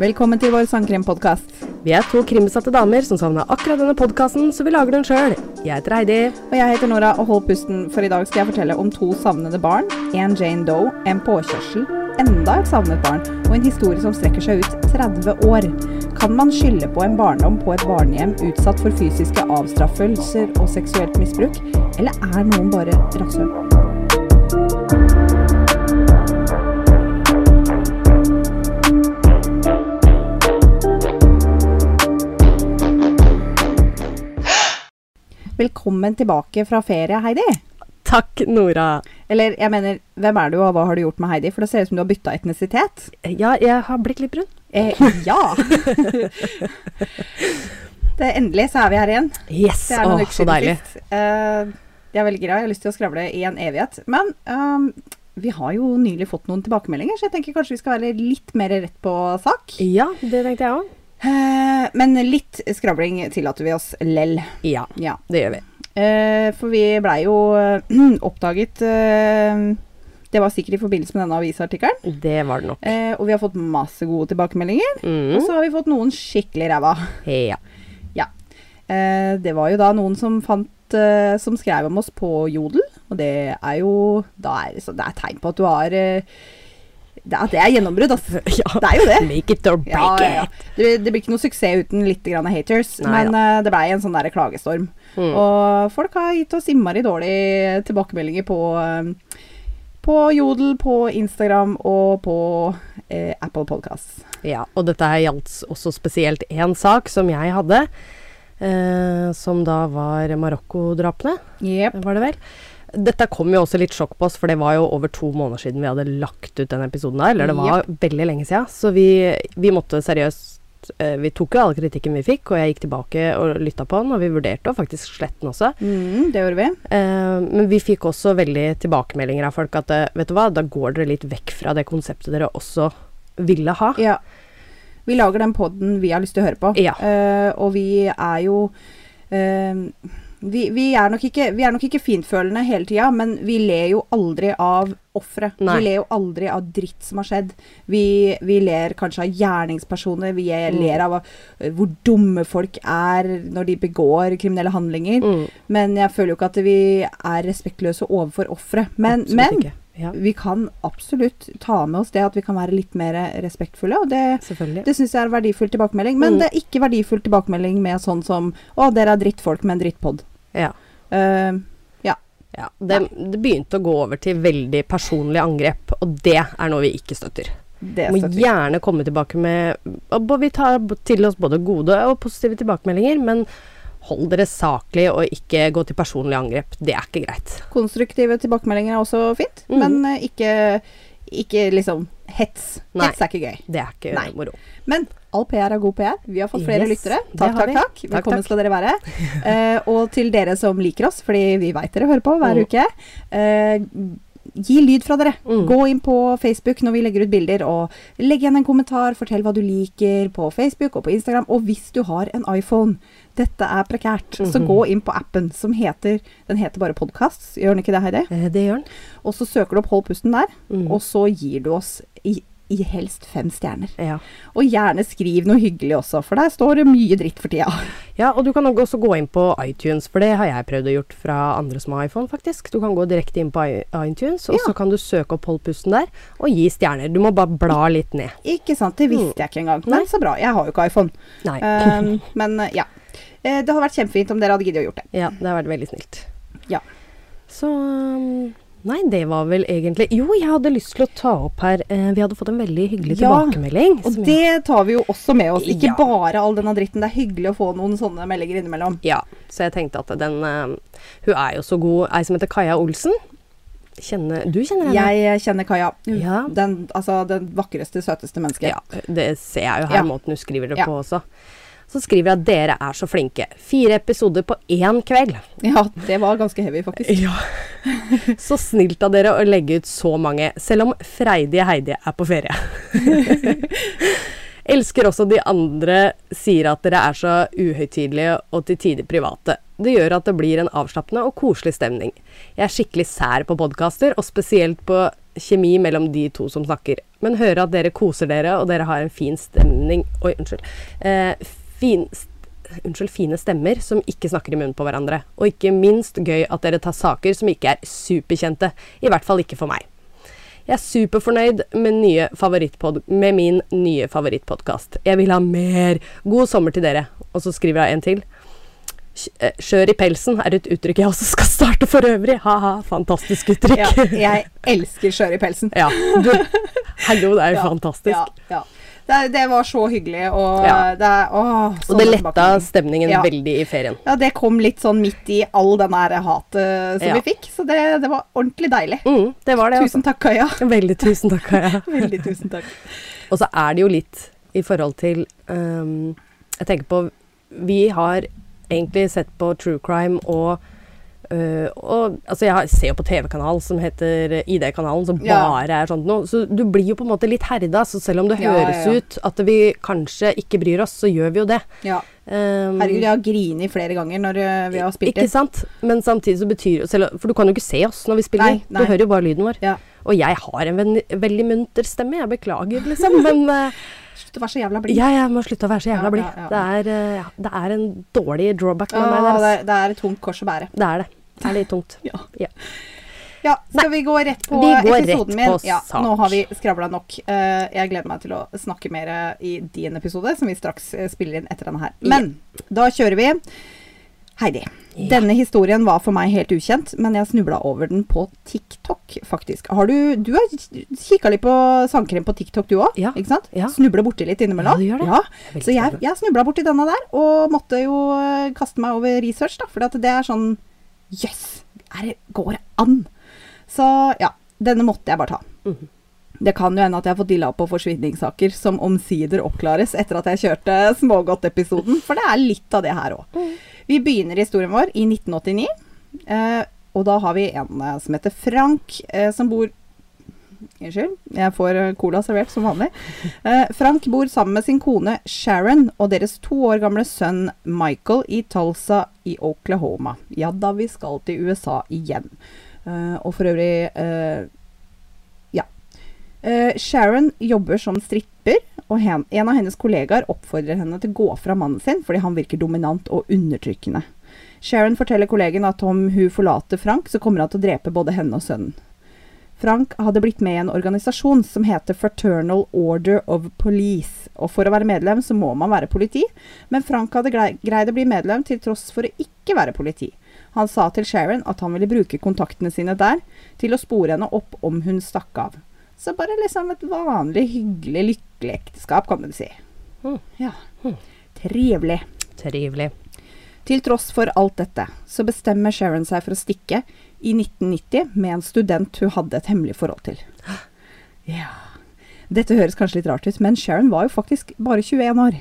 Velkommen til vår sangkrimpodkast. Vi er to krimbesatte damer som savna akkurat denne podkasten, så vi lager den sjøl. Jeg heter Heidi. Og jeg heter Nora, og hold pusten, for i dag skal jeg fortelle om to savnede barn. En Jane Doe, en påkjørsel, enda et savnet barn, og en historie som strekker seg ut 30 år. Kan man skylde på en barndom på et barnehjem utsatt for fysiske avstraffelser og seksuelt misbruk, eller er noen bare rasshøl? Velkommen tilbake fra ferie, Heidi. Takk, Nora. Eller jeg mener, hvem er du, og hva har du gjort med Heidi? For det ser ut som du har bytta etnisitet. Ja, jeg har blitt litt brun. Eh, ja! det, endelig så er vi her igjen. Yes, Det er Åh, så deilig. Eh, jeg er gira. Jeg har lyst til å skravle i en evighet. Men ehm, vi har jo nylig fått noen tilbakemeldinger, så jeg tenker kanskje vi skal være litt mer rett på sak. Ja, det tenkte jeg òg. Eh, men litt skravling tillater vi oss lell. Ja, Ja. det gjør vi. Eh, for vi blei jo eh, oppdaget Det var sikkert i forbindelse med denne avisartikkelen. Det var det nok. Og vi har fått masse gode tilbakemeldinger. Og Mm. så har vi fått noen skikkelig ræva. Ja. ja. det var jo da noen som fant Som skrev om oss på Jodel. Og det er jo da er, så Det er tegn på at du har det, At det er gjennombrudd, altså. ja. Det er jo det. Make it or break ja, ja. it. Det, det blir ikke noe suksess uten litt grann haters, Nei men uh, det blei en sånn der klagestorm. Mm. Og folk har gitt oss innmari dårlige tilbakemeldinger på, uh, på Jodel, på Instagram og på eh, Apple Podcasts. Ja, og dette gjaldt også spesielt én sak som jeg hadde. Eh, som da var Marokko-drapene, Yep. var det vel. Dette kom jo også litt sjokk på oss, for det var jo over to måneder siden vi hadde lagt ut den episoden der. Eller det var veldig lenge siden. Så vi, vi måtte seriøst eh, Vi tok jo all kritikken vi fikk, og jeg gikk tilbake og lytta på den, og vi vurderte å faktisk slette den også. Mm, det gjorde vi. Eh, men vi fikk også veldig tilbakemeldinger av folk at eh, vet du hva, da går dere litt vekk fra det konseptet dere også ville ha. Ja. Vi lager den poden vi har lyst til å høre på. Ja. Eh, og vi er jo vi, vi, er nok ikke, vi er nok ikke fintfølende hele tida, men vi ler jo aldri av ofre. Vi ler jo aldri av dritt som har skjedd. Vi, vi ler kanskje av gjerningspersoner. Vi Mm. ler av eh, hvor dumme folk er når de begår kriminelle handlinger. Mm, Men jeg føler jo ikke at vi er respektløse overfor ofre. Men, men. Ja, vi kan absolutt ta med oss det at vi kan være litt mer respektfulle. Og det, det syns jeg er verdifull tilbakemelding. Men Mm. det er ikke verdifull tilbakemelding med sånn som 'Å, dere er drittfolk med en drittpod'. Ja. Uh, Ja, det, det begynte å gå over til veldig personlige angrep, og det er noe vi ikke støtter. det støtter vi. gjerne komme tilbake med og Vi tar til oss både gode og positive tilbakemeldinger, men hold dere saklig og ikke gå til personlig angrep. Det er ikke greit. Konstruktive tilbakemeldinger er også fint, mm. men eh, ikke, ikke liksom hets. Nei. Hets er ikke gøy. Det er ikke Nei. moro. Men all PR er god PR. Vi har fått flere Yes, lyttere. Takk, takk, takk. Velkommen skal dere være. uh, og til dere som liker oss, fordi vi veit dere hører på hver Mm. uke. eh, gi lyd fra dere. Mm. Gå inn på Facebook når vi legger ut bilder, og legg igjen en kommentar. Fortell hva du liker på Facebook og på Instagram. Og hvis du har en iPhone, dette er prekært, så Mhm. gå inn på appen som heter Den heter bare Podkast, gjør den ikke det, Heidi? Eh, Det gjør den. Og så søker du opp Hold pusten der, Mm. og så gir du oss i, helst fem stjerner. Ja. Og gjerne skriv noe hyggelig også, for der står det mye dritt for tida. ja, og du kan også gå inn på iTunes, for det har jeg prøvd å gjort fra andre som har iPhone, faktisk. Du kan gå direkte inn på iTunes, og Ja. så kan du søke opp Hold pusten der, og gi stjerner. Du må bare bla litt ned. Ikke sant, det visste jeg ikke engang. Men Nei. så bra, jeg har jo ikke iPhone. Nei. Um, men uh, ja. Eh, Det hadde vært kjempefint om dere hadde giddet å gjort det. Ja, det har vært veldig snilt. Ja. Så um, Nei, det var vel egentlig Jo, jeg hadde lyst til å ta opp her eh, Vi hadde fått en veldig hyggelig Ja, tilbakemelding. Og som jeg- det tar vi jo også med oss. Ikke Ja. bare all denne dritten. Det er hyggelig å få noen sånne meldinger innimellom. Ja, så jeg tenkte at den eh, Hun er jo så god. Ei som heter Kaja Olsen. Kjenner, du kjenner henne? Jeg kjenner Kaja. Ja. Den, altså, den vakreste, søteste mennesket. Ja, det ser jeg jo her, måten hun skriver det på også. Så skriver at dere er så flinke. Fire episoder på én kveld. Ja, det var ganske heavy, faktisk. Ja. Så snilt av dere å legge ut så mange, selv om freidige Heidi er på ferie. Elsker også de andre sier at dere er så uhøytidelige og til tider private. Det gjør at det blir en avslappende og koselig stemning. Jeg er skikkelig sær på podkaster, og spesielt på kjemi mellom de to som snakker. Men hører at dere koser dere, og dere har en fin stemning Oi, unnskyld. Eh, fin, unnskyld, fine stemmer som ikke snakker i munnen på hverandre. Og ikke minst gøy at dere tar saker som ikke er superkjente. I hvert fall ikke for meg. Jeg er superfornøyd med, nye med min nye favorittpodkast. Jeg vil ha mer. God sommer til dere. Og så skriver jeg en til. Eh, skjør i pelsen er et uttrykk jeg også skal starte for øvrig. Ha-ha, fantastisk uttrykk. Ja, jeg elsker skjør i pelsen. Ja, du, hallo, det er jo ja, fantastisk. Ja, ja. Det, det, var så hyggelig, og ja. det, å, Og det letta stemningen ja. veldig i ferien. Ja, det kom litt sånn midt i all den der hatet som ja. vi fikk, så det, det, var ordentlig deilig. Mm, det var det, tusen altså. takk, Kaja. Veldig tusen takk, Kaja. veldig tusen takk. Og så er det jo litt i forhold til um, Jeg tenker på Vi har egentlig sett på true crime og og altså jeg ser jo på TV-kanal som heter ID-kanalen, som ja. bare er sånt noe. Så du blir jo på en måte litt herda. Så selv om det ja, høres ja, ut at vi kanskje ikke bryr oss, så gjør vi jo det. Ja. Um, Herregud, jeg har grinet flere ganger når eh, vi har spilt det. Ikke sant. Men samtidig så betyr jo For du kan jo ikke se oss når vi spiller. Nei, nei. Du hører jo bare lyden vår. Og jeg har en veldig munter stemme. Jeg beklager, liksom. men uh, Slutt å være så jævla blid. Ja, jeg må slutte å være så jævla blid. Ja, ja, ja. det, det, er en dårlig drawback med meg. Det er, det er, et tungt kors å bære. Det er det. Det er litt tungt. ja. Ja, skal Nei, vi gå rett på episoden min? Ja, nå har vi skravla nok. Uh, jeg gleder meg til å snakke mer i din episode, som vi straks spiller inn etter denne her. Men da kjører vi. Heidi. Ja. Denne historien var for meg helt ukjent, men jeg snubla over den på TikTok, faktisk. Har du Du har kikka litt på sangkrim på TikTok, du òg? Ja. Ikke sant? Ja. Snubler borti litt innimellom? Ja, du gjør det. Ja. Så jeg, jeg snubla borti denne der, og måtte jo eh, kaste meg over research, da. For det er sånn Jøss! Yes, går det an? Så ja. Denne måtte jeg bare ta. Mm -hmm. Det kan jo hende at jeg har fått dilla på forsvinningssaker som omsider oppklares etter at jeg kjørte Smågodt-episoden, for det er litt av det her òg. Mm. Vi begynner historien vår i 1989. Eh, og da har vi en eh, som heter Frank, eh, som bor Unnskyld, jeg får eh, cola servert som vanlig. Eh, Frank bor sammen med sin kone Sharon og deres to år gamle sønn Michael i Tulsa i Oklahoma. Ja da, vi skal til USA igjen. Eh, og for øvrig Ja. Sharon jobber som stripper, og hen, en av hennes kollegaer oppfordrer henne til å gå fra mannen sin fordi han virker dominant og undertrykkende. Sharon forteller kollegen at om hun forlater Frank, så kommer han til å drepe både henne og sønnen. Frank hadde blitt med i en organisasjon som heter Fraternal Order of Police. Og for å være medlem så må man være politi, men Frank hadde greid å bli medlem til tross for å ikke være politi. Han sa til Sharon at han ville bruke kontaktene sine der til å spore henne opp om hun stakk av. Så bare liksom et vanlig, hyggelig, lykkelig ekteskap, kan du si. Mm. Ja. Mm. Trivelig. Trivelig. Til tross for alt dette, så bestemmer Sharon seg for å stikke i 1990 med en student hun hadde et hemmelig forhold til. Ja. Dette høres kanskje litt rart ut, men Sharon var jo faktisk bare 21 år.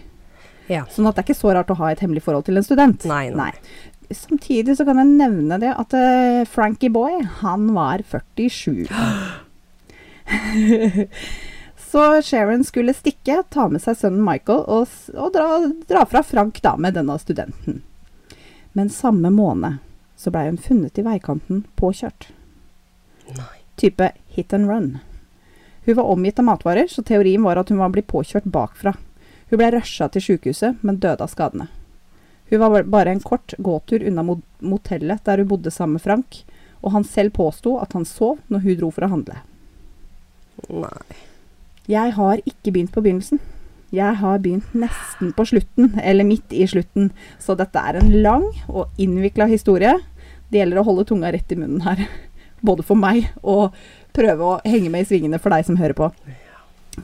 Ja. Sånn at det er ikke så rart å ha et hemmelig forhold til en student. Nei, nei. nei. Samtidig så kan jeg nevne det at uh, Frankie Boy, han var 47. Så Sharon skulle stikke, ta med seg sønnen Michael og, og dra, dra, fra Frank da med denne studenten. Men samme måned så blei hun funnet i veikanten påkjørt. Nei. Type hit and run. Hun var omgitt av matvarer, så teorien var at hun var blitt påkjørt bakfra. Hun blei rusha til sjukehuset, men døde av skadene. Hun var bare en kort gåtur unna motellet der hun bodde sammen med Frank, og han selv påsto at han sov når hun dro for å handle. Nei. Jeg har ikke begynt på begynnelsen. Jeg har begynt nesten på slutten, eller midt i slutten. Så dette er en lang og innvikla historie. Det gjelder å holde tunga rett i munnen her. Både for meg og prøve å henge med i svingene for deg som hører på.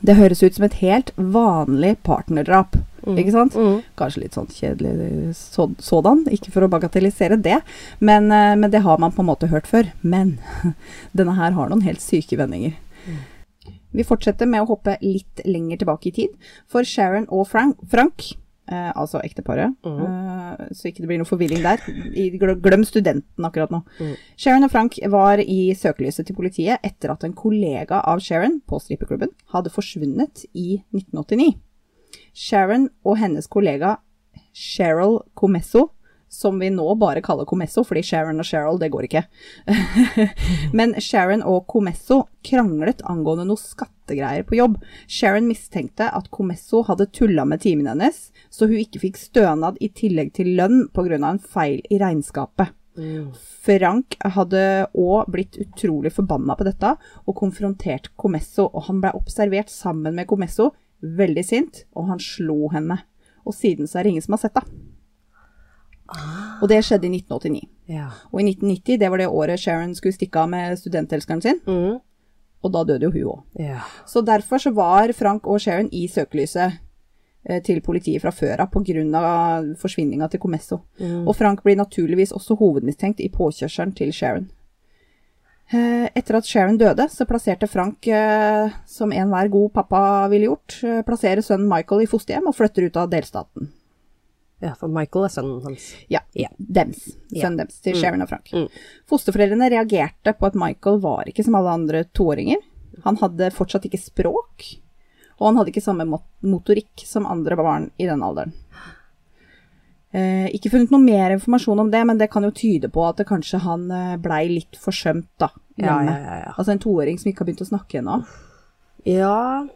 Det høres ut som et helt vanlig partnerdrap. Mm. Ikke sant? Mm. Kanskje litt sånn kjedelig så, sådan, ikke for å bagatellisere det, men, eh, men, det har man på en måte hørt før. Men denne her har noen helt syke vendinger. Mm. Vi fortsetter med å hoppe litt lenger tilbake i tid. For Sharon og Frank, Frank eh, altså ekteparet, mm. eh, så ikke det blir noe forvirring der. Glem studenten akkurat nå. Mm. Sharon og Frank var i søkelyset til politiet etter at en kollega av Sharon på strippeklubben hadde forsvunnet i 1989. Sharon og hennes kollega Cheryl Comesso som vi nå bare kaller Comesso, fordi Sharon og Cheryl, det går ikke. Men Sharon og Comesso kranglet angående noe skattegreier på jobb. Sharon mistenkte at Comesso hadde tulla med timen hennes, så hun ikke fikk stønad i tillegg til lønn pga. en feil i regnskapet. Frank hadde òg blitt utrolig forbanna på dette og konfrontert Comesso, og han ble observert sammen med Comesso, veldig sint, og han slo henne. Og siden så er det ingen som har sett det. Og det skjedde i 1989. Ja. Og i 1990, det var det året Sharon skulle stikke av med studentelskeren sin, Mm. og da døde jo hun òg. ja. Så derfor så var Frank og Sharon i søkelyset eh, til politiet fra før av pga. forsvinninga til Comesso. Og Frank blir naturligvis også hovedmistenkt i påkjørselen til Sharon. Eh, Etter at Sharon døde, så plasserte Frank, eh, som enhver god pappa ville gjort, plasserer sønnen Michael i fosterhjem og flytter ut av delstaten. Ja, for Michael er sønnen hans. Ja, Ja. dems. Ja. Sønnen dems til Sharon og Frank. Mm. Fosterforeldrene reagerte på at Michael var ikke som alle andre toåringer. Han hadde fortsatt ikke språk, og han hadde ikke samme motorikk som andre barn i den alderen. Eh, ikke funnet noe mer informasjon om det, men det kan jo tyde på at det kanskje han eh, blei litt forsømt, da. Ja, ja, ja, ja. Altså en toåring som ikke har begynt å snakke ennå. Ja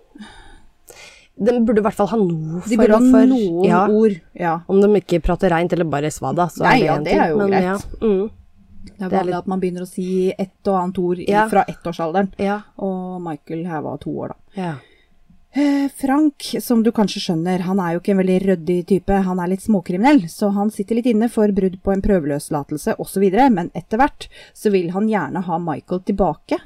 De burde i hvert fall ha noe De ha for noen ja, ord. Ja. Om de ikke prater reint eller bare svada, så Nei, er det ja, en det ting. er jo men, greit. Ja. Mm, Det er Det er vanlig at man begynner å si ett og annet ord Ja. fra ettårsalderen. ja, Og Michael her var to år, da. ja. Eh, Frank, som du kanskje skjønner, han er jo ikke en veldig ryddig type, han er litt småkriminell, så han sitter litt inne for brudd på en prøveløslatelse osv., men etter hvert så vil han gjerne ha Michael tilbake.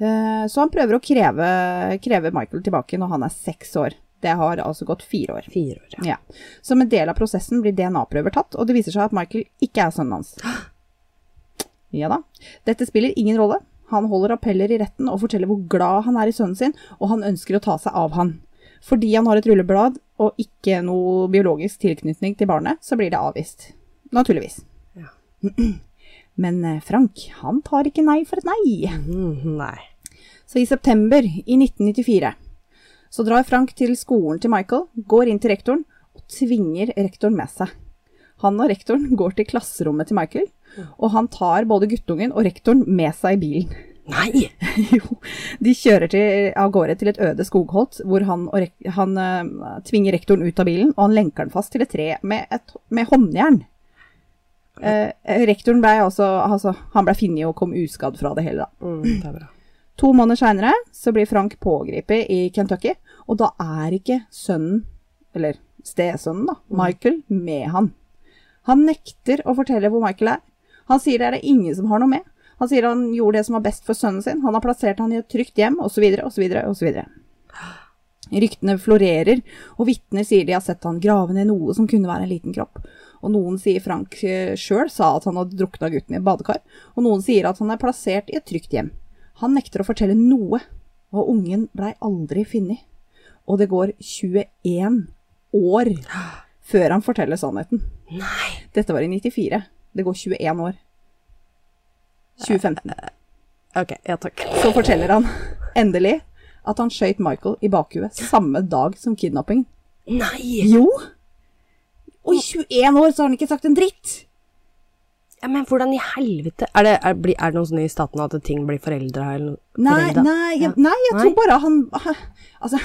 Eh, Så han prøver å kreve, kreve Michael tilbake når han er seks år. Det har altså gått fire år. Fire år, ja. Ja. Som en del av prosessen blir DNA-prøver tatt, og det viser seg at Michael ikke er sønnen hans. Ja da. Dette spiller ingen rolle. Han holder appeller i retten og forteller hvor glad han er i sønnen sin, og han ønsker å ta seg av han. Fordi han har et rulleblad og ikke noe biologisk tilknytning til barnet, så blir det avvist. Naturligvis. Ja. Men eh, Frank, han tar ikke nei for et nei. Mm, nei. Så i september i 1994 så drar Frank til skolen til Michael, går inn til rektoren og tvinger rektoren med seg. Han og rektoren går til klasserommet til Michael, og han tar både guttungen og rektoren med seg i bilen. Nei! jo, de kjører til, av gårde til et øde skogholt, hvor han, han uh, tvinger rektoren ut av bilen, og han lenker den fast til et tre med, et, med håndjern. Eh, rektoren ble også altså Han ble funnet og kom uskadd fra det hele, da. Mm, det er bra. To måneder seinere så blir Frank pågrepet i Kentucky, og da er ikke sønnen, eller stesønnen, da, Michael, med han. Han nekter å fortelle hvor Michael er. Han sier det er det ingen som har noe med. Han sier han gjorde det som var best for sønnen sin. Han har plassert han i et trygt hjem, osv., osv., osv. Ryktene florerer, og vitner sier de har sett han grave ned noe som kunne være en liten kropp. Og noen sier Frank sjøl sa at han hadde drukna gutten i et badekar, og noen sier at han er plassert i et trygt hjem. Han nekter å fortelle noe, og ungen blei aldri funnet. Og det går 21 år før han forteller sannheten. Nei! Dette var i 94. Det går 21 år. 2015. Ok, ja takk. Så forteller han endelig at han skøyt Michael i bakhuet samme dag som kidnappingen. Nei! Jo! Og i 21 år så har han ikke sagt en dritt! Ja, men hvordan i helvete Er det, er, er det noe sånn i staten at ting blir foreldra eller? Nei, nei, jeg, nei, jeg Nei. tror bare han Altså,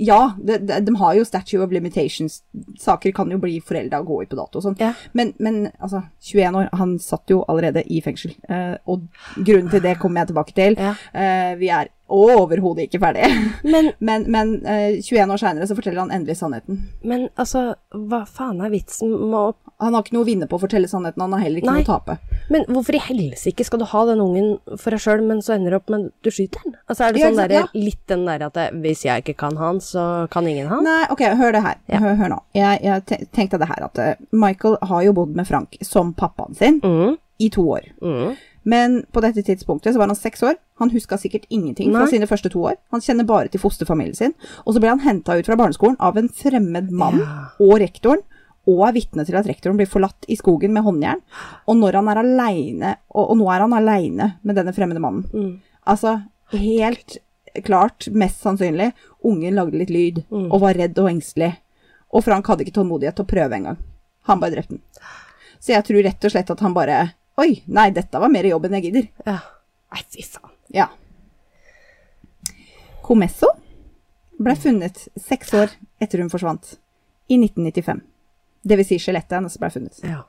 ja, de, de, de har jo statue of limitations. Saker kan jo bli forelda og gå ut på dato og sånn. Ja. Men, men altså, 21 år, han satt jo allerede i fengsel. Eh, og grunnen til det kommer jeg tilbake til. Ja. Eh, vi er overhodet ikke ferdig. Men, Men, men uh, 21 år seinere så forteller han endelig sannheten. men altså, hva faen er vitsen med å Han har ikke noe å vinne på å fortelle sannheten, han har heller ikke Nei. noe å tape. Men hvorfor i helsike skal du ha den ungen for deg sjøl, men så ender det opp med du skyter den? Altså, er det sånn ja, sant, ja. litt den derre at det, hvis jeg ikke kan han, så kan ingen han? Nei, ok, hør det her. Ja. Hør, hør nå. Jeg, jeg tenkte det her at eh, Michael har jo bodd med Frank som pappaen sin Mm, i to år. mm. Men på dette tidspunktet så var han seks år. Han huska sikkert ingenting fra sine første to år. Han kjenner bare til fosterfamilien sin. Og så ble han henta ut fra barneskolen av en fremmed mann Ja. og rektoren, og er vitne til at rektoren blir forlatt i skogen med håndjern. Og når han er alene, og, og nå er han aleine med denne fremmede mannen. Mm. Altså, helt klart, mest sannsynlig, ungen lagde litt lyd, Mm. og var redd og engstelig. Og Frank hadde ikke tålmodighet til å prøve engang. Han bare drepte den. Så jeg tror rett og slett at han bare Oi, nei, dette var mer jobb enn jeg gidder. Ja. Nei, fy faen. Ja. Comesso ble funnet seks år etter hun forsvant, i 1995. Det vil si skjelettet hennes ble funnet. Ja.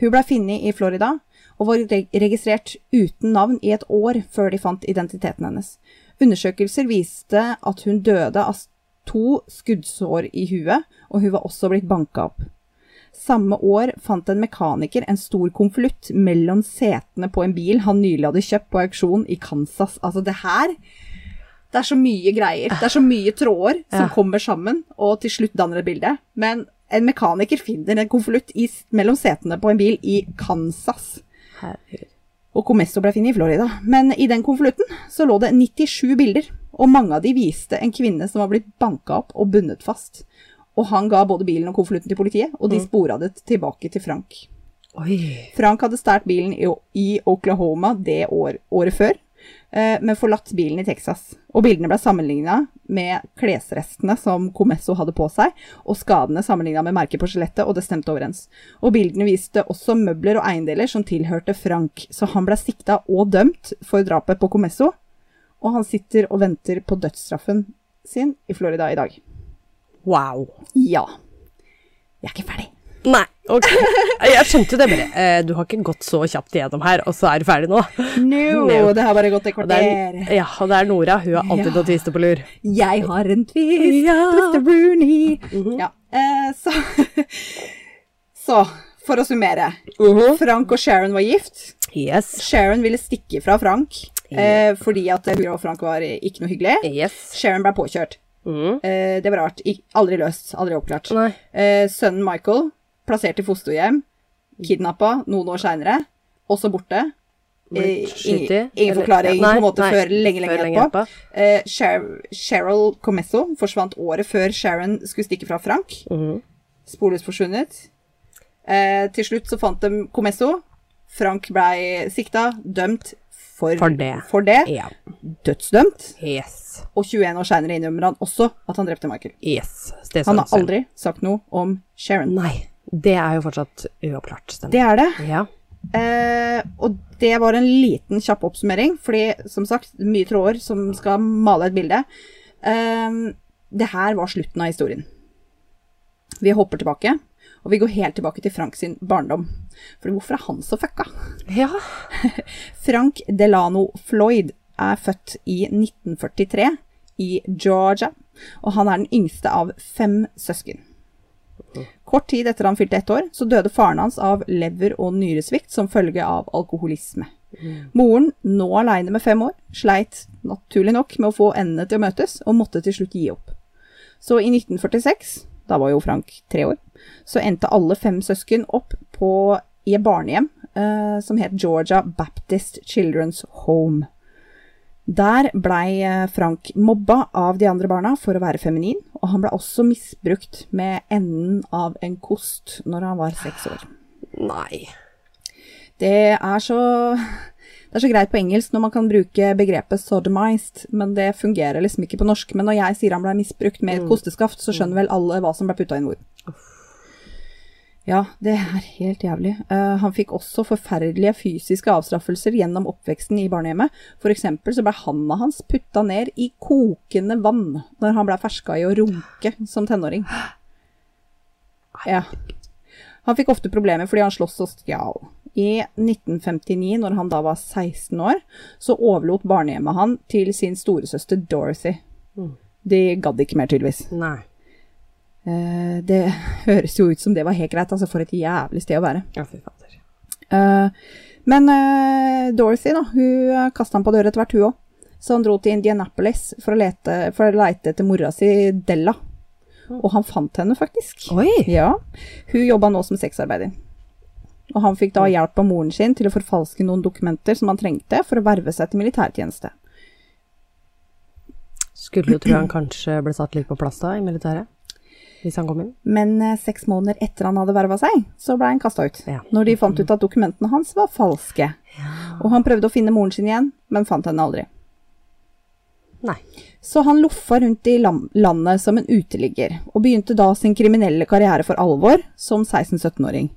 Hun ble funnet i Florida og var registrert uten navn i et år før de fant identiteten hennes. Undersøkelser viste at hun døde av to skuddsår i huet, og hun var også blitt banka opp. Samme år fant en mekaniker en stor konvolutt mellom setene på en bil han nylig hadde kjøpt på auksjon i Kansas. Altså, det her Det er så mye greier. Det er så mye tråder som Ja. kommer sammen, og til slutt danner et bilde. Men en mekaniker finner en konvolutt mellom setene på en bil i Kansas. Herregud. Og Comesso ble funnet i Florida. Men i den konvolutten så lå det 97 bilder, og mange av de viste en kvinne som var blitt banka opp og bundet fast. Og han ga både bilen og konvolutten til politiet, og de spora det tilbake til Frank. Oi. Frank hadde stjålet bilen i, i Oklahoma det år, året før, eh, men forlatt bilen i Texas. Og bildene ble sammenligna med klesrestene som Comesso hadde på seg, og skadene sammenligna med merket på skjelettet, og det stemte overens. Og bildene viste også møbler og eiendeler som tilhørte Frank, så han ble sikta og dømt for drapet på Comesso, og han sitter og venter på dødsstraffen sin i Florida i dag. Wow. Ja. Jeg er ikke ferdig. Nei, ok. Jeg skjønte det bare. Eh, du har ikke gått så kjapt igjennom her, og så er du ferdig nå. No, No. det har bare gått et er, kvarter. ja, og det er Nora. Hun har alltid Ja. noe på lur. Jeg har en twist, Ja. Mr. Rooney. Mhm. Ja, eh, så Så, for å summere. Frank og Sharon var gift. Yes. Sharon ville stikke fra Frank eh, fordi at hun og Frank var ikke noe hyggelig. Yes. Sharon ble påkjørt. Mhm. Eh, det var rart. Ik aldri løst, aldri oppklart. Eh, sønnen Michael, plassert i fosterhjem, kidnappa noen år seinere, også borte. Eh, ingen, ingen forklaring Nei, på en måte nei, før lenge, lenge før etterpå. Eh, Sher Cheryl Comesso forsvant året før Sharon skulle stikke fra Frank. Mhm. Sporløst forsvunnet. Eh, til slutt så fant de Comesso. Frank blei sikta, dømt for, For det. for det. Ja. Dødsdømt. Yes. Og 21 år seinere innrømmer han også at han drepte Michael. Yes. Han har aldri sagt noe om Sharon. Nei. Det er jo fortsatt uoppklart. Stemmer. Det er det. Ja. Eh, og det var en liten kjapp oppsummering, fordi som sagt, mye tråder som skal male et bilde. Eh, det her var slutten av historien. Vi hopper tilbake, og vi går helt tilbake til Frank sin barndom. For hvorfor er han så fucka? ja. Frank Delano Floyd er født i 1943 i Georgia, og han er den yngste av fem søsken. Kort tid etter han fylte ett år, så døde faren hans av lever- og nyresvikt som følge av alkoholisme. Moren, nå aleine med fem år, sleit naturlig nok med å få endene til å møtes, og måtte til slutt gi opp. Så i 1946, da var jo Frank tre år, så endte alle fem søsken opp på, i et barnehjem eh, som het Georgia Baptist Children's Home. Der blei eh, Frank mobba av de andre barna for å være feminin, og han blei også misbrukt med enden av en kost når han var seks år. Nei. Det er så det er så greit på engelsk når man kan bruke begrepet sodomized, men det fungerer liksom ikke på norsk. Men når jeg sier han ble misbrukt med et kosteskaft, så skjønner vel alle hva som ble putta inn hvor. Ja, det er helt jævlig. Uh, han fikk også forferdelige fysiske avstraffelser gjennom oppveksten i barnehjemmet. For eksempel så ble handa hans putta ned i kokende vann når han ble ferska i å runke som tenåring. Ja. Han fikk ofte problemer fordi han sloss og stjal. I 1959, når han da var 16 år, så overlot barnehjemmet han til sin storesøster Dorothy. De gadd ikke mer, tydeligvis. Nei. Eh, det høres jo ut som det var helt greit, altså for et jævlig sted å være. Ja, fy fader. Eh, men eh, Dorothy, da, hun kasta han på døra etter hvert, hun òg. Så han dro til Indianapolis for å, lete, for å lete etter mora si, Della. Og han fant henne, faktisk. Oi! Ja. Hun jobba nå som sexarbeider. Og han fikk da hjelp av moren sin til å forfalske noen dokumenter som han trengte for å verve seg til militærtjeneste. Skulle jo tro han kanskje ble satt litt på plass da, i militæret. Hvis han kom inn. Men eh, seks måneder etter han hadde verva seg, så ble han kasta ut. Ja. Når de fant ut at dokumentene hans var falske. Og han prøvde å finne moren sin igjen, men fant henne aldri. Nei. Så han loffa rundt i landet som en uteligger, og begynte da sin kriminelle karriere for alvor som 16-17-åring.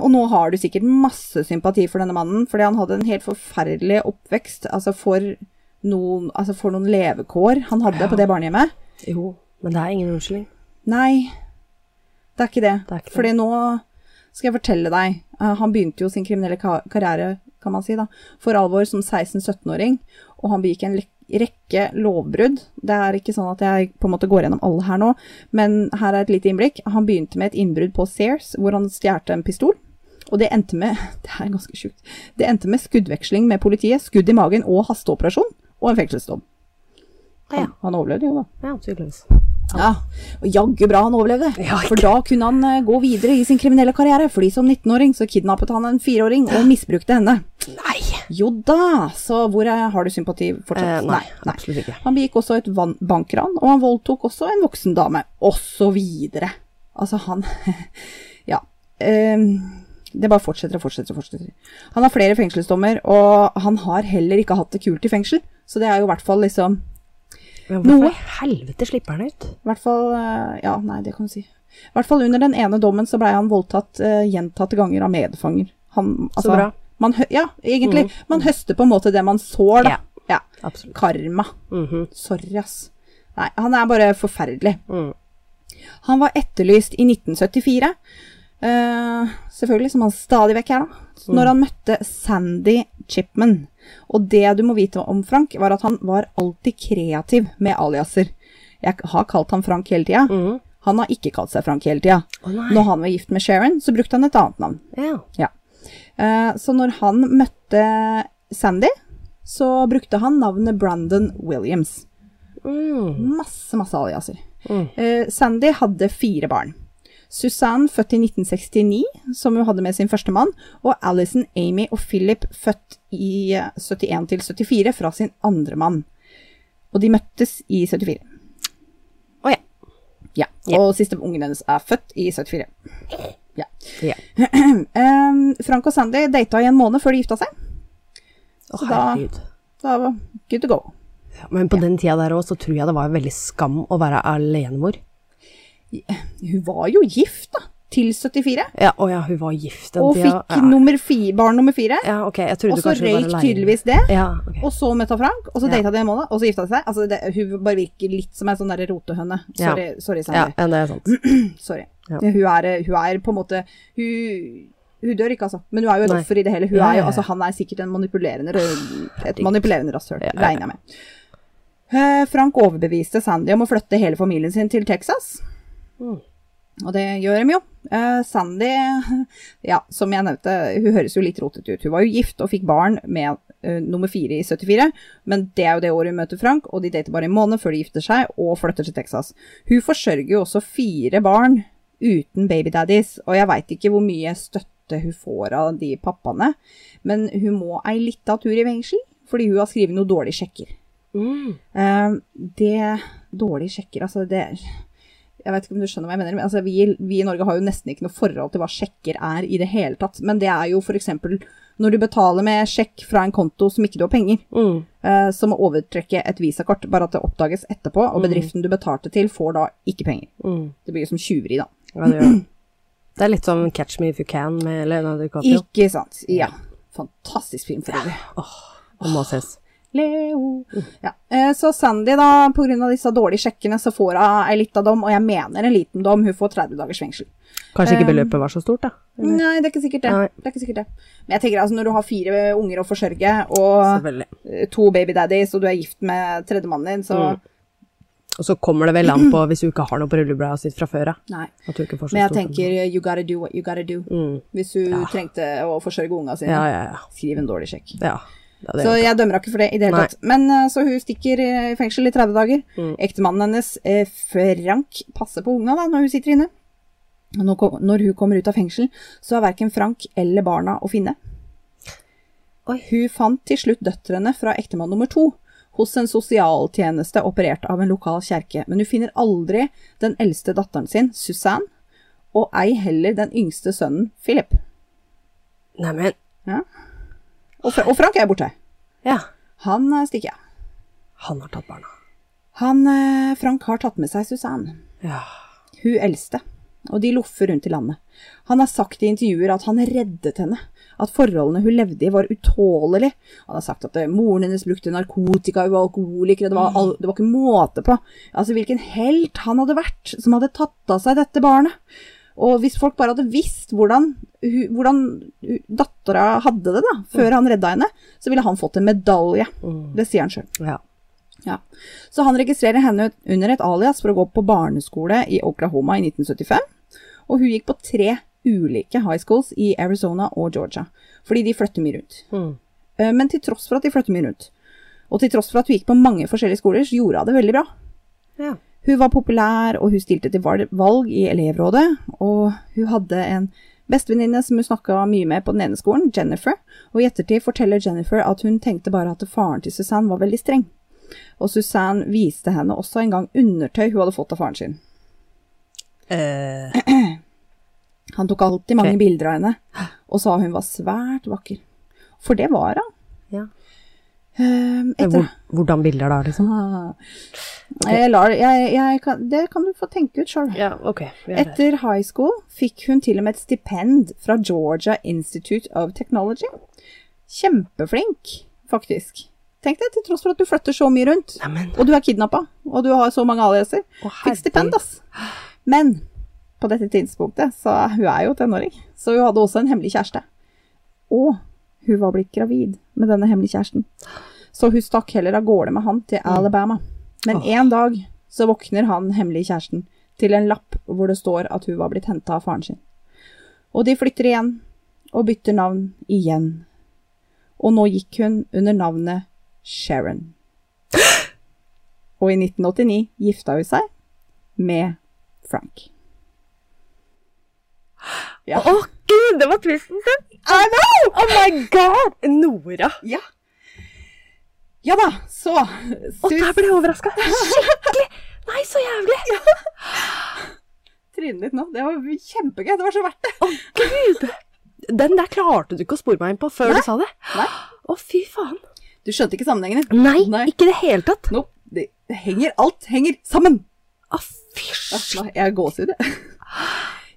Og nå har du sikkert masse sympati for denne mannen, fordi han hadde en helt forferdelig oppvekst. Altså for noen, altså for noen levekår han hadde Ja. på det barnehjemmet. Jo, men det er ingen unnskyldning. Nei, det er ikke det. Det er ikke det. Fordi nå skal jeg fortelle deg eh, Han begynte jo sin kriminelle karriere, kan man si, da, for alvor som 16-17-åring. Og han begikk en lek- rekke lovbrudd. Det er ikke sånn at jeg på en måte går gjennom alle her nå, men her er et lite innblikk. Han begynte med et innbrudd på Sears, hvor han stjal en pistol. Og det endte med Det er ganske sjukt. Det endte med skuddveksling med politiet, skudd i magen og hasteoperasjon, og en fengselsdom. Ja. Han, han overlevde jo, da. Ja, tydeligvis. Ja, og jaggu bra han overlevde. Ja, For da kunne han eh, gå videre i sin kriminelle karriere. Fordi som 19-åring så kidnappet han en fireåring og misbrukte henne. Nei! Jo da, så hvor er, har du sympati fortsatt? Eh, nei, absolutt ikke. Han begikk også et bankran, og han voldtok også en voksen dame. Og så videre. Altså, han Ja. Um, det bare fortsetter og fortsetter og fortsetter. Han har flere fengselsdommer, og han har heller ikke hatt det kult i fengsel. Så det er jo i hvert fall liksom Hvorfor Noe. helvete slipper han ut? I hvert fall eh, Ja, nei, det kan du si. I hvert fall under den ene dommen så blei han voldtatt uh, gjentatte ganger av medfanger. Han, altså, bra. Man, ja, egentlig. Mm. Man høster på en måte det man sår, da. Ja. Absolutt. Karma. Mhm. Sorry, ass. Nei, han er bare forferdelig. Mm. Han var etterlyst i 1974. eh, selvfølgelig, som han stadig vekk er, da. Mm. Når han møtte Sandy Chipman. Og det du må vite om Frank, var at han var alltid kreativ med aliaser. Jeg har kalt han Frank hele tida. Mm. Han har ikke kalt seg Frank hele tida. Oh. Når han var gift med Sharon, så brukte han et annet navn. Ja. Uh, så når han møtte Sandy, så brukte han navnet Brandon Williams. Mm. Masse, masse aliaser. Eh, Sandy hadde fire barn. Susanne, født i 1969, som hun hadde med sin første mann, og Alison, Amy og Philip, født i eh, 71 til 74, fra sin andre mann. Og de møttes i 74. Å ja. Ja. Og siste ungen hennes er født i 74. Ja. Yeah. Um, Frank og Sandy data i en måned før de gifta seg. Så da- herregud. Da var good to go. Men på den tida der òg, så tror jeg det var veldig skam å være alenemor. Hun var jo gift, da. Til 74. Ja, å ja, hun var gift den Og tida. fikk ja. nummer fi, barn nummer fire. Ja, ok, jeg trodde Og så røyk tydeligvis det. Ja, okay. Og så møtte hun Frank, og så Ja. data de en måned, og så gifta de seg. Altså, det, hun bare virker litt som en sånn derre rotehøne. Ja. Sorry, ja, ja, det er sant. Sorry. Ja. Hun, er, hun er på en måte Hun, hun dør ikke, altså. Men hun er jo et Nei. offer i det hele. Hun er jo, altså, han er sikkert en manipulerende et manipulerende rasshøl, regner jeg med. Eh, Frank overbeviste Sandy om å flytte hele familien sin til Texas. Mm. Og det gjør de jo. Eh, Sandy, ja, som jeg nevnte, hun høres jo litt rotete ut. Hun var jo gift og fikk barn med eh, nummer fire i 74, men det er jo det året hun møter Frank, og de dater bare en måned før de gifter seg og flytter til Texas. Hun forsørger jo også fire barn uten babydaddies, og jeg veit ikke hvor mye støtte hun får av de pappaene, men hun må ei lita tur i fengsel, fordi hun har skrevet noen dårlige sjekker. Mm. Eh, det Dårlige sjekker, altså det Jeg vet ikke om du skjønner hva jeg mener, men altså, vi, vi i Norge har jo nesten ikke noe forhold til hva sjekker er i det hele tatt. Men det er jo f.eks. når du betaler med sjekk fra en konto som ikke du har penger, Mm. eh, som å overtrekke et visakort, bare at det oppdages etterpå, og Mm. bedriften du betalte til, får da ikke penger. Mm. Det blir jo som tjuveri, da. Ja, det, det. er litt som Catch Me If You Can med Leonardo DiCaprio. Ikke sant? Ja. Fantastisk film for øvrig. Det må ses. Leo. Ja. eh, Så Sandy, da, av disse dårlige sjekkene, så får hun ei lita dom, og jeg mener en liten dom. Hun får 30 dagers fengsel. Kanskje ikke Um, beløpet var så stort, da. Eller? Nei, det er ikke sikkert det. Det, ikke sikkert det. Men jeg tenker altså, når du har fire unger å forsørge, og eh, to babydaddies, og du er gift med tredjemannen din, så Mm. Og så kommer det vel an på hvis du ikke har noe på rullebladet sitt fra før av. Men jeg stort tenker you gotta do what you gotta do. mm. Hvis du Ja. trengte å forsørge unga sine, Ja, ja, ja. skriv en dårlig sjekk. ja. Det Så jeg dømmer henne ikke for det i det hele tatt. Men eh, så hun stikker i fengsel i 30 dager. Mm. Ektemannen hennes, eh, Frank, passer på unga da, når hun sitter inne. Og når, hun kommer ut av fengsel, så er verken Frank eller barna å finne. Oi. Hun fant til slutt døtrene fra ektemann nummer to hos en sosialtjeneste operert av en lokal kjerke, men hun finner aldri den eldste datteren sin, Susanne, og ei heller den yngste sønnen, Philip. Neimen, Og, og Frank er borte. ja. Han eh, stikker av. Han har tatt barna. Han, eh, Frank har tatt med seg Susanne. Ja. Hun eldste. og de loffer rundt i landet. Han har sagt i intervjuer at han reddet henne, at forholdene hun levde i var utålelige. Han har sagt at eh, moren hennes brukte narkotika, hun var alkoholiker, det var, all, det var ikke måte på. Altså hvilken helt han hadde vært som hadde tatt av seg dette barnet. Og hvis folk bare hadde visst hvordan, hvordan dattera hadde det da, før han redda henne, så ville han fått en medalje. Det sier han sjøl. Ja. Ja. Så han registrerer henne under et alias for å gå på barneskole i Oklahoma i 1975. Og hun gikk på tre ulike high schools i Arizona og Georgia, fordi de flytter mye rundt. Mm. Eh, Men til tross for at de flytter mye rundt, og til tross for at hun gikk på mange forskjellige skoler, så gjorde hun det veldig bra. ja. Hun var populær, og hun stilte til valg i elevrådet, og hun hadde en bestevenninne som hun snakka mye med på den ene skolen, Jennifer, og i ettertid forteller Jennifer at hun tenkte bare at faren til Susanne var veldig streng. Og Susanne viste henne også en gang undertøy hun hadde fått av faren sin. Uh. Han tok alltid mange okay. bilder av henne, og sa hun var svært vakker. For det var hun. ja. Ehm, Eh, etter Hvor, hvordan bilder da, liksom? Okay. Jeg lar, jeg, jeg kan, det kan du få tenke ut sjøl. Ja, ok. vi der. Etter high school fikk hun til og med et stipend fra Georgia Institute of Technology. Kjempeflink, faktisk. Tenk deg, til tross for at du flytter så mye rundt, Neimen, og du er kidnappa, og du har så mange aliaser. Fikk stipend, ass. Men på dette tidspunktet, så hun er jo tenåring, så hun hadde også en hemmelig kjæreste. Og hun var blitt gravid med denne hemmelige kjæresten. Så hun stakk heller av gårde med han til Alabama. Men en dag så våkner han hemmelige kjæresten til en lapp hvor det står at hun var blitt henta av faren sin. Og de flytter igjen, og bytter navn igjen. Og nå gikk hun under navnet Sharon. Og i 1989 gifta hun seg med Frank. Ja. Å gud, det var twisten sin! I know! Oh my god! Nora. Ja. Ja da, så Å, der ble jeg overraska. Skikkelig. Nei, så jævlig. Trynet ditt nå, det var kjempegøy. Det var så verdt det. Å gud. Den der klarte du ikke å spore meg inn på før du sa det. Nei. Å, fy faen. Du skjønte ikke sammenhengen? Nei, Nei. ikke i det hele tatt. No, det, det henger, alt henger sammen. Å, fysj. shit. nei, jeg er gåsehud, jeg.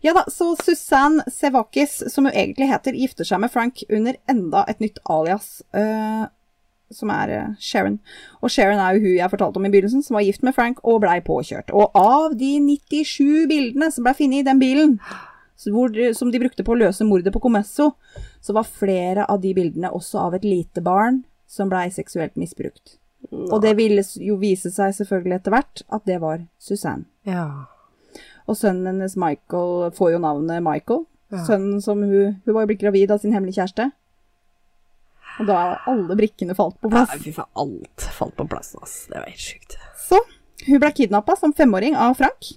Ja da, så Susanne Sevakis, som hun egentlig heter, gifter seg med Frank under enda et nytt alias, Uh, som er eh, Sharon. Og Sharon er jo hun jeg fortalte om i begynnelsen, som var gift med Frank og blei påkjørt. Og av de 97 bildene som blei funnet i den bilen, hvor, som de brukte på å løse mordet på Comesso, så var flere av de bildene også av et lite barn som blei seksuelt misbrukt. Og det ville jo vise seg selvfølgelig etter hvert at det var Susanne. Ja. Og sønnen hennes Michael får jo navnet Michael. Ja. Sønnen som hun Hun var jo blitt gravid av sin hemmelige kjæreste. Og da har alle brikkene falt på plass. Nei, fy faen, alt falt på plass, ass. Det var helt sjukt. Så hun ble kidnappa som femåring av Frank.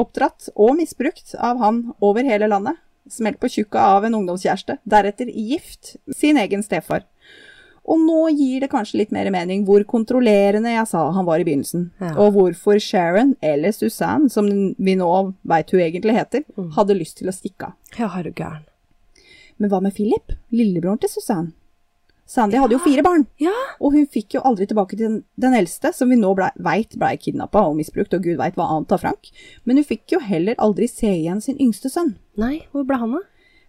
Oppdratt og misbrukt av han over hele landet. Smelt på tjukka av en ungdomskjæreste. Deretter gift sin egen stefar. Og nå gir det kanskje litt mer mening hvor kontrollerende jeg sa han var i begynnelsen. Ja. Og hvorfor Sharon, eller Suzanne, som vi nå veit hun egentlig heter, Mm. hadde lyst til å stikke av. Ja, er du gæren. Men hva med Philip, lillebroren til Suzanne? Sandy hadde jo fire barn, Ja. og hun fikk jo aldri tilbake til den, den eldste, som vi nå ble, veit blei kidnappa og misbrukt, og gud veit hva annet av Frank. Men hun fikk jo heller aldri se igjen sin yngste sønn. Nei, hvor ble han da?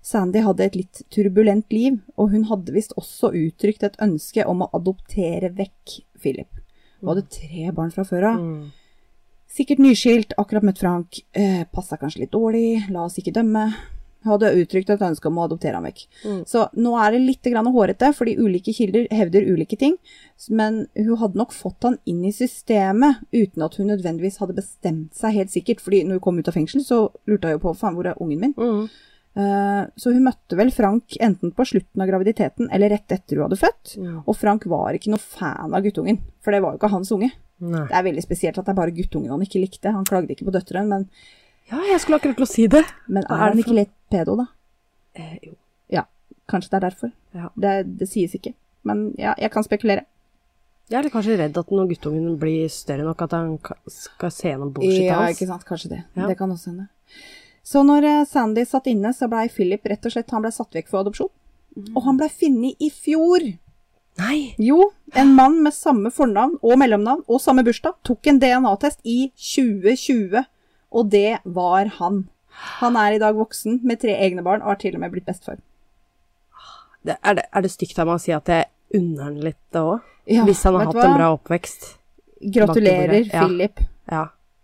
Sandy hadde et litt turbulent liv, og hun hadde visst også uttrykt et ønske om å adoptere vekk Philip. Hun hadde tre barn fra før av. Mm. Sikkert nyskilt, akkurat møtt Frank, eh, passa kanskje litt dårlig, la oss ikke dømme. Hun hadde uttrykt et ønske om å adoptere ham vekk. Mm. Så nå er det litt hårete, fordi ulike kilder hevder ulike ting. Men hun hadde nok fått han inn i systemet uten at hun nødvendigvis hadde bestemt seg helt sikkert. fordi når hun kom ut av fengsel, så lurte hun jo på faen, hvor er ungen min? Mm. Eh, så hun møtte vel Frank enten på slutten av graviditeten eller rett etter hun hadde født. Ja. Og Frank var ikke noe fan av guttungen, for det var jo ikke hans unge. Nei. Det er veldig spesielt at det er bare guttungen han ikke likte. Han klagde ikke på døtrene, men, Ja, jeg skulle akkurat til å si det. men er er han ikke litt pedo, da? Eh, jo. Ja, kanskje det er derfor. Ja. Det, det sies ikke. Men ja, jeg kan spekulere. Jeg er litt kanskje redd at når guttungen blir større nok, at han skal se gjennom bullshit Ja, hans. ikke sant. Kanskje det. Ja. Det kan også hende. Så når eh, Sandy satt inne, så blei Philip rett og slett han ble satt vekk for adopsjon. Og han blei funnet i fjor. Nei! Jo, en mann med samme fornavn og mellomnavn og samme bursdag tok en DNA-test i 2020, og det var han. Han er i dag voksen med tre egne barn og har til og med blitt bestefar. Det, er, det, er det stygt av meg å si at jeg unner han litt det òg? Ja, Hvis han har hatt hva? en bra oppvekst? Gratulerer, Ja. Philip. Ja.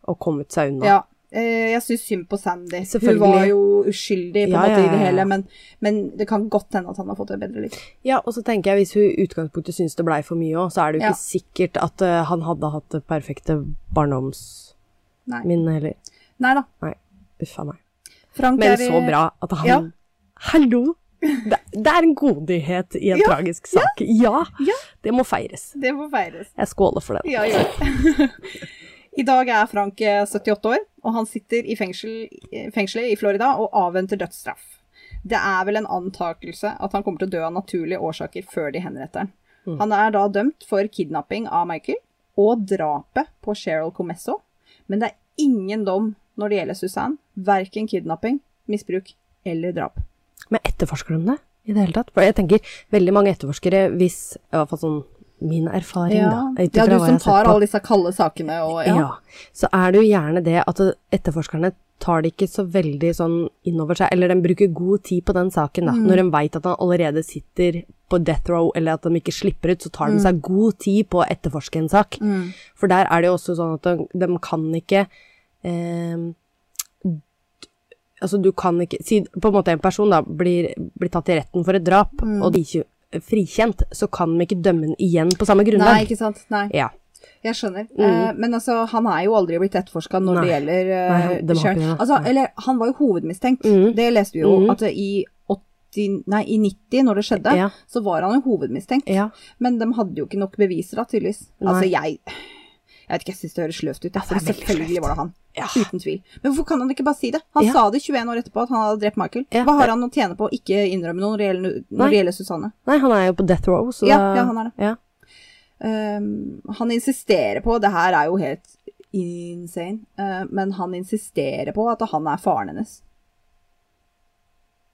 Og kommet seg unna. Ja. Eh, Jeg syns synd på Sandy. Hun var jo uskyldig på en Ja, måte ja, i det ja, ja. hele, men, men det kan godt hende at han har fått et bedre liv. Ja, og så tenker jeg hvis hun i utgangspunktet syns det blei for mye òg, så er det jo Ja. ikke sikkert at uh, han hadde hatt det perfekte barndomsminnet heller. Nei da. Nei, uff a meg. Frank Men så bra at han Ja. Hallo! Det, det er en godnyhet i en Ja, tragisk sak. Ja. Ja. Det må feires. Det må feires. Jeg skåler for den. Ja. I dag er Frank eh, 78 år, og han sitter i fengsel, fengselet i Florida og avventer dødsstraff. Det er vel en antakelse at han kommer til å dø av naturlige årsaker før de henretter han. Mm. Han er da dømt for kidnapping av Michael og drapet på Cheryl Comesso, men det er ingen dom når det gjelder Susanne. Verken kidnapping, misbruk eller drap. Men etterforsker de det i det hele tatt? For jeg tenker veldig mange etterforskere, hvis I hvert fall sånn min erfaring, da. ja du som tar alle disse kalde sakene og ja. ja. Så er det jo gjerne det at etterforskerne tar det ikke så veldig sånn innover seg, eller de bruker god tid på den saken, da. Når de veit at han allerede sitter på death row, eller at de ikke slipper ut, så tar de seg god tid på å etterforske en sak. For der er det jo også sånn at de, de kan ikke eh, Altså, du kan ikke Si på en måte en person da blir, blir tatt i retten for et drap, og de frikjent, så kan de ikke dømme den igjen på samme Nei, ikke sant. Nei. Ja. Jeg skjønner. Eh, men altså, han er jo aldri blitt etterforska når Nei. det gjelder uh, Nei, det ikke. Altså, eller han var jo hovedmistenkt. Mm. Det leste vi jo. Mm. At i 80, nei, i 90, når det skjedde, Ja. så var han jo hovedmistenkt. Ja. Men de hadde jo ikke nok beviser, da, tydeligvis. Altså, jeg jeg vet ikke, jeg syns det høres sløvt ut. Ja, for selvfølgelig var det han. Ja. Uten tvil. Men hvorfor kan han ikke bare si det? Han Ja. sa det 21 år etterpå at han hadde drept Michael. Ja, Hva har han å tjene på å ikke innrømme noe når det gjelder, når det gjelder Susanne? Nei, han er jo på death row, så Ja, ja, han er det. Ja. Um, han insisterer på, det her er jo helt insane, uh, men han insisterer på at han er faren hennes.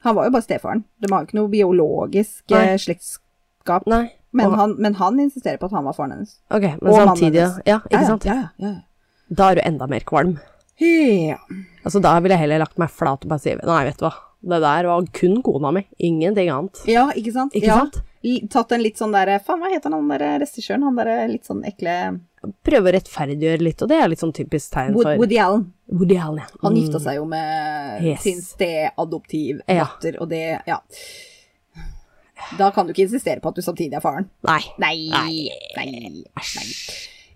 Han var jo bare stefaren. De har jo ikke noe biologisk Nei. eh, slektskap. Nei. Men og- han, men han insisterer på at han var faren hennes. Ok, men og samtidig, ja, ikke sant? Ja, ja, ja. Da er du enda mer kvalm. ja. Altså, da ville jeg heller lagt meg flat og bare si nei, vet du hva, det der var kun kona mi, ingenting annet. Ja, ikke sant? Ikke ja. sant? Tatt en litt sånn derre Faen, hva heter han der regissøren? Han derre litt sånn ekle Prøve å rettferdiggjøre litt, og det er litt sånn typisk tegn for Woody Allen. Woody Allen, ja. Han Mm. gifta seg jo med Yes. sin steadoptivdatter, Ja. og det Ja. Da kan du ikke insistere på at du samtidig er faren. Nei. Nei. Nei. Nei.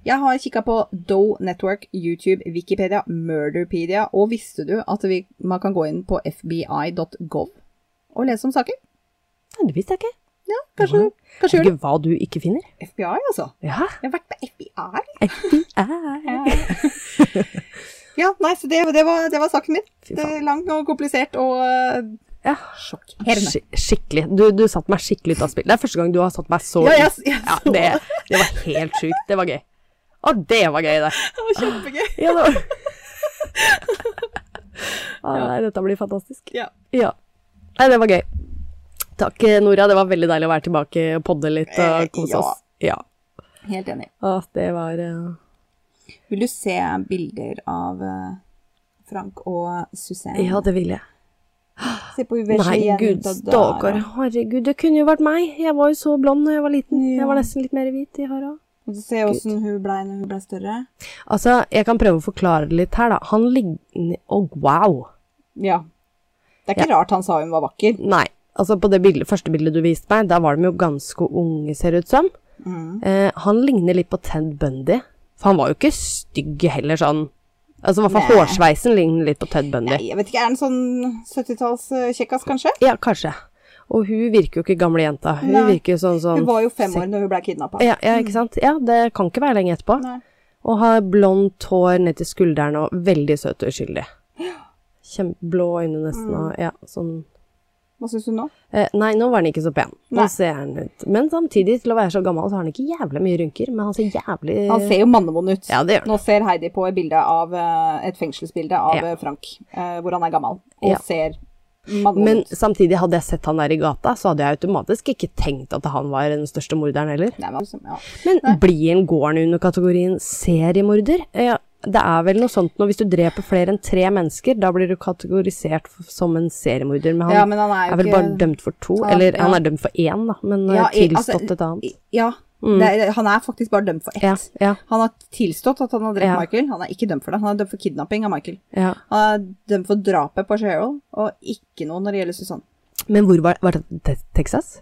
Jeg har kikka på Doe Network, YouTube, Wikipedia, Murderpedia, og visste du at vi, man kan gå inn på fbi.gov og lese om saker? Nei, det visste jeg ikke. Ja, kanskje, kanskje gjør det. Ikke hva du ikke finner. FBI, altså. Ja. Jeg har vært på FBI. FBI. Ja, nei, så det, det, var, det var saken min. Det lang og komplisert og uh, Ja. sjokkerende. Sk Skikkelig. Du, du satte meg skikkelig ut av spill. Det er første gang du har satt meg så Ja, jeg, ut. jeg Ja, så det, det var helt sjukt. Det var gøy. Å, det var gøy, det. Det var kjempegøy. Ja, det var Å, Nei, dette blir fantastisk. Ja. Ja. Nei, det var gøy. Takk, Nora. Det var veldig deilig å være tilbake og podde litt Eh, og kose ja. oss. Ja. Helt enig. Å, det var uh... Vil du se bilder av eh, Frank og Susanne? Ja, det vil jeg. Se på Nei, gud, stakkar. Herregud, det kunne jo vært meg. Jeg var jo så blond da jeg var liten. Ja. Jeg var nesten litt mer hvit i håra. Og du ser åssen hun blei når hun blei større? Altså, jeg kan prøve å forklare det litt her, da. Han ligner Å, wow. Ja. Det er ikke rart han sa hun var vakker. Nei. Altså, på det bildet, første bildet du viste meg, da var de jo ganske unge, ser det ut som. Mm. Eh, han ligner litt på Ted Bundy. For han var jo ikke stygg heller, sånn. Altså, i hvert fall hårsveisen ligner litt på Ted Bundy. Nei, jeg vet ikke, er han sånn 70-tallskjekkas, kanskje? Ja, kanskje. Og hun virker jo ikke gamle jenta. Hun Nei. virker jo sånn sånn Hun var jo fem år når hun ble kidnappa. ja, ja, ikke sant? Ja, det kan ikke være lenge etterpå. Nei. Og har blondt hår ned til skulderen og veldig søt og uskyldig. Kjempeblå øyne nesten Mm. og ja, sånn Hva syns du nå? eh, Nei, nå var han ikke så pen. Nå Nei. ser han ut Men samtidig, til å være så gammel, så har han ikke jævlig mye rynker. Men han ser jævlig Han ser jo mannevond ut. Ja, det gjør han. Nå ser Heidi på et, bilde av, eh, et fengselsbilde av Ja. eh, Frank, eh, hvor han er gammel, og Ja. ser mannevond Men samtidig, hadde jeg sett han der i gata, så hadde jeg automatisk ikke tenkt at han var den største morderen heller. Nei, men, ja. Men blir han, går han under kategorien seriemorder? Ja, det er vel noe sånt nå, hvis du dreper flere enn tre mennesker, da blir du kategorisert som en seriemorder. Men han, Ja, men han er er, vel ikke bare dømt for to, Ja, eller ja. han er dømt for én, da, men eh, i- altså, tilstått et annet. Ja. Mm. Det han er faktisk bare dømt for ett. Ja, ja, Han har tilstått at han har drept Ja. Michael. Han er ikke dømt for det. Han er dømt for kidnapping av Michael. ja. Han er dømt for drapet på Cheryl, og ikke noe når det gjelder Susanne. Men hvor var, var det Te- Texas?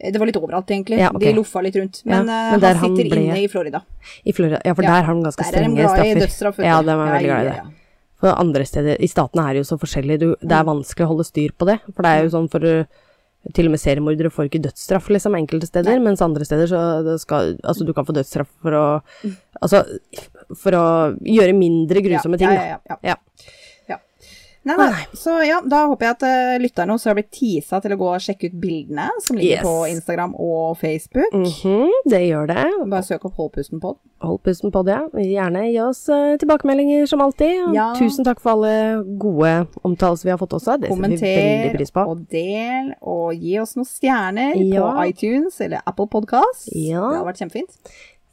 Eh, Det var litt overalt, egentlig. Ja, okay. De loffa litt rundt. Men, ja, men han han sitter ble- inne i Florida. I Florida? Ja, for der har de ganske Der er de glad i straffer. dødsstraff. Ja, de er veldig glad i det. For andre steder, I statene er det jo så forskjellig. Du, det er Mm. vanskelig å holde styr på det. For det er jo sånn for uh, Til og med seriemordere får ikke dødsstraff, liksom, enkelte steder. Mens andre steder så skal Altså, du kan få dødsstraff for å Altså, for å gjøre mindre grusomme ting, da. ja. Ja. Ja. Nei, nei. Nei. Så ja, da håper jeg at uh, lytterne også har blitt teasa til å gå og sjekke ut bildene som ligger Yes. på Instagram og Facebook. Mhm, det gjør det. Bare søk opp Hold pusten ja. Hold pusten. Gjerne gi oss uh, tilbakemeldinger som alltid. Ja. tusen takk for alle gode omtalelser vi har fått også. Det setter vi veldig pris på. og del, og gi oss noen stjerner Ja. på iTunes eller Apple Podcast. Ja. Det har vært kjempefint.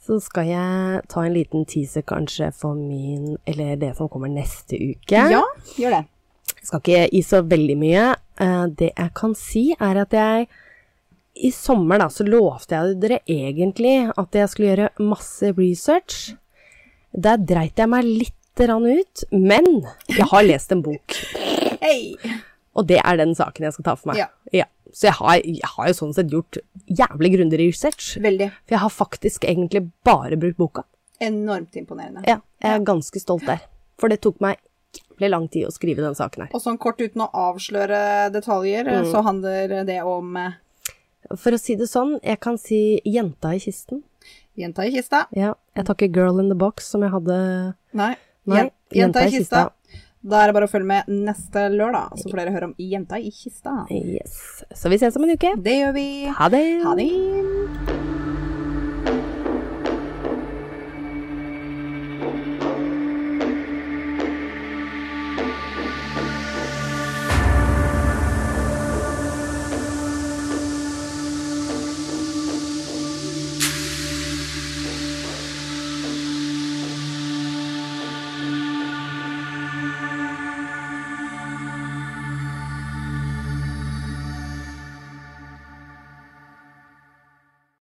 Så skal jeg ta en liten teaser kanskje for min Eller det som kommer neste uke. Ja, gjør det. Jeg skal ikke gi så veldig mye. Eh, det jeg kan si, er at jeg I sommer da, så lovte jeg dere egentlig at jeg skulle gjøre masse research. Der dreit jeg meg litt ut, men jeg har lest en bok. Hey. Og det er den saken jeg skal ta for meg. Ja. Så jeg har, jeg har jo sånn sett gjort jævlig grundig research. Veldig. For jeg har faktisk egentlig bare brukt boka. Enormt imponerende. Ja, jeg er ganske stolt der. For det tok meg jævlig lang tid å skrive den saken her. Og sånn kort uten å avsløre detaljer, Mm. så handler det om eh, For å si det sånn, jeg kan si jenta i kisten. jenta i kista. Ja, jeg tar ikke girl in the box som jeg hadde Nei. Nei, jenta, jenta i kista. Da er det bare å følge med neste lørdag, så får dere høre om Jenta i kista. Yes. Så vi ses om en uke. Det gjør vi. Ha det. Ha det.